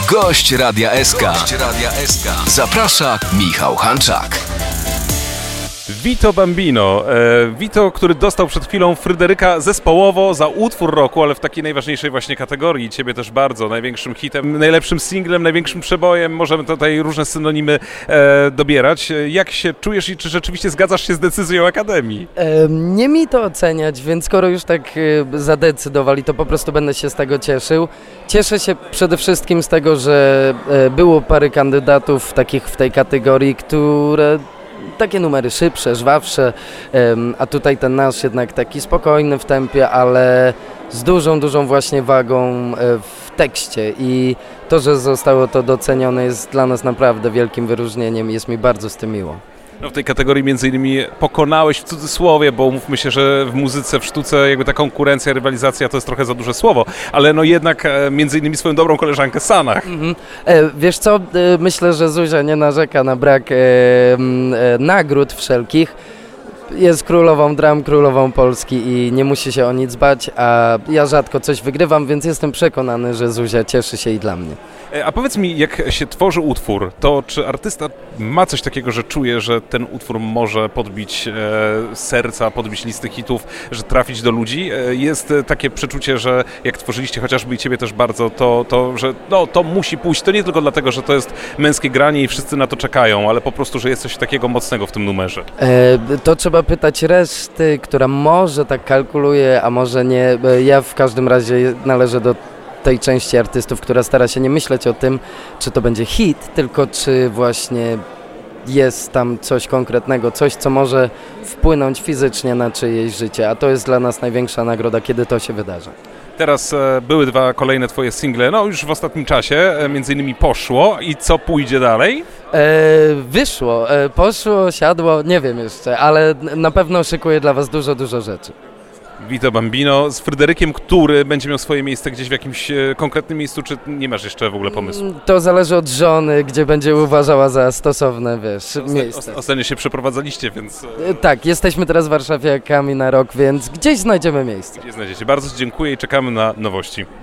Gość Radia SK. Gość Radia SK. Zaprasza Michał Hanczak. Vito Bambino. E, Vito, który dostał przed chwilą Fryderyka zespołowo za utwór roku, ale w takiej najważniejszej właśnie kategorii. Ciebie też bardzo. Największym hitem, najlepszym singlem, największym przebojem. Możemy tutaj różne synonimy e, dobierać. Jak się czujesz i czy rzeczywiście zgadzasz się z decyzją Akademii? Em, Nie mi to oceniać, więc skoro już tak e, zadecydowali, to po prostu będę się z tego cieszył. Cieszę się przede wszystkim z tego, że e, było parę kandydatów takich w tej kategorii, które takie numery szybsze, żwawsze, a tutaj ten nasz jednak taki spokojny w tempie, ale z dużą, dużą właśnie wagą e, w tekście i to, że zostało to docenione jest dla nas naprawdę wielkim wyróżnieniem i jest mi bardzo z tym miło. No w tej kategorii między innymi pokonałeś w cudzysłowie, bo mówmy się, że w muzyce, w sztuce jakby ta konkurencja, rywalizacja to jest trochę za duże słowo, ale no jednak e, między innymi swoją dobrą koleżankę Sanach. E, wiesz co, e, myślę, że Zuzia nie narzeka na brak e, e, nagród wszelkich. Jest królową dram, królową Polski i nie musi się o nic bać, a ja rzadko coś wygrywam, więc jestem przekonany, że Zuzia cieszy się i dla mnie. E, A powiedz mi, jak się tworzy utwór, to czy artysta ma coś takiego, że czuje, że ten utwór może podbić e, serca, podbić listy hitów, że trafić do ludzi? E, jest e, takie przeczucie, że jak tworzyliście chociażby i ciebie też bardzo, to, to że no, to musi pójść. To nie tylko dlatego, że to jest męskie granie i wszyscy na to czekają, ale po prostu, że jest coś takiego mocnego w tym numerze. E, to trzeba pytać reszty, która może tak kalkuluje, a może nie. E, Ja w każdym razie należę do tej części artystów, która stara się nie myśleć o tym, czy to będzie hit, tylko czy właśnie jest tam coś konkretnego, coś, co może wpłynąć fizycznie na czyjeś życie, a to jest dla nas największa nagroda, kiedy to się wydarza. Teraz e, były dwa kolejne twoje single, no już w ostatnim czasie, e, między innymi Poszło i co pójdzie dalej? E, wyszło, e, poszło, siadło, nie wiem jeszcze, ale na pewno szykuję dla Was dużo, dużo rzeczy. Vito Bambino z Fryderykiem, który będzie miał swoje miejsce gdzieś w jakimś e, konkretnym miejscu, czy nie masz jeszcze w ogóle pomysłu? Mm, To zależy od żony, gdzie będzie uważała za stosowne, wiesz, miejsce. O- Ostatnio się przeprowadzaliście, więc e, E, Tak, jesteśmy teraz warszawiakami na rok, więc gdzieś znajdziemy miejsce. nie znajdziecie. Bardzo dziękuję i czekamy na nowości.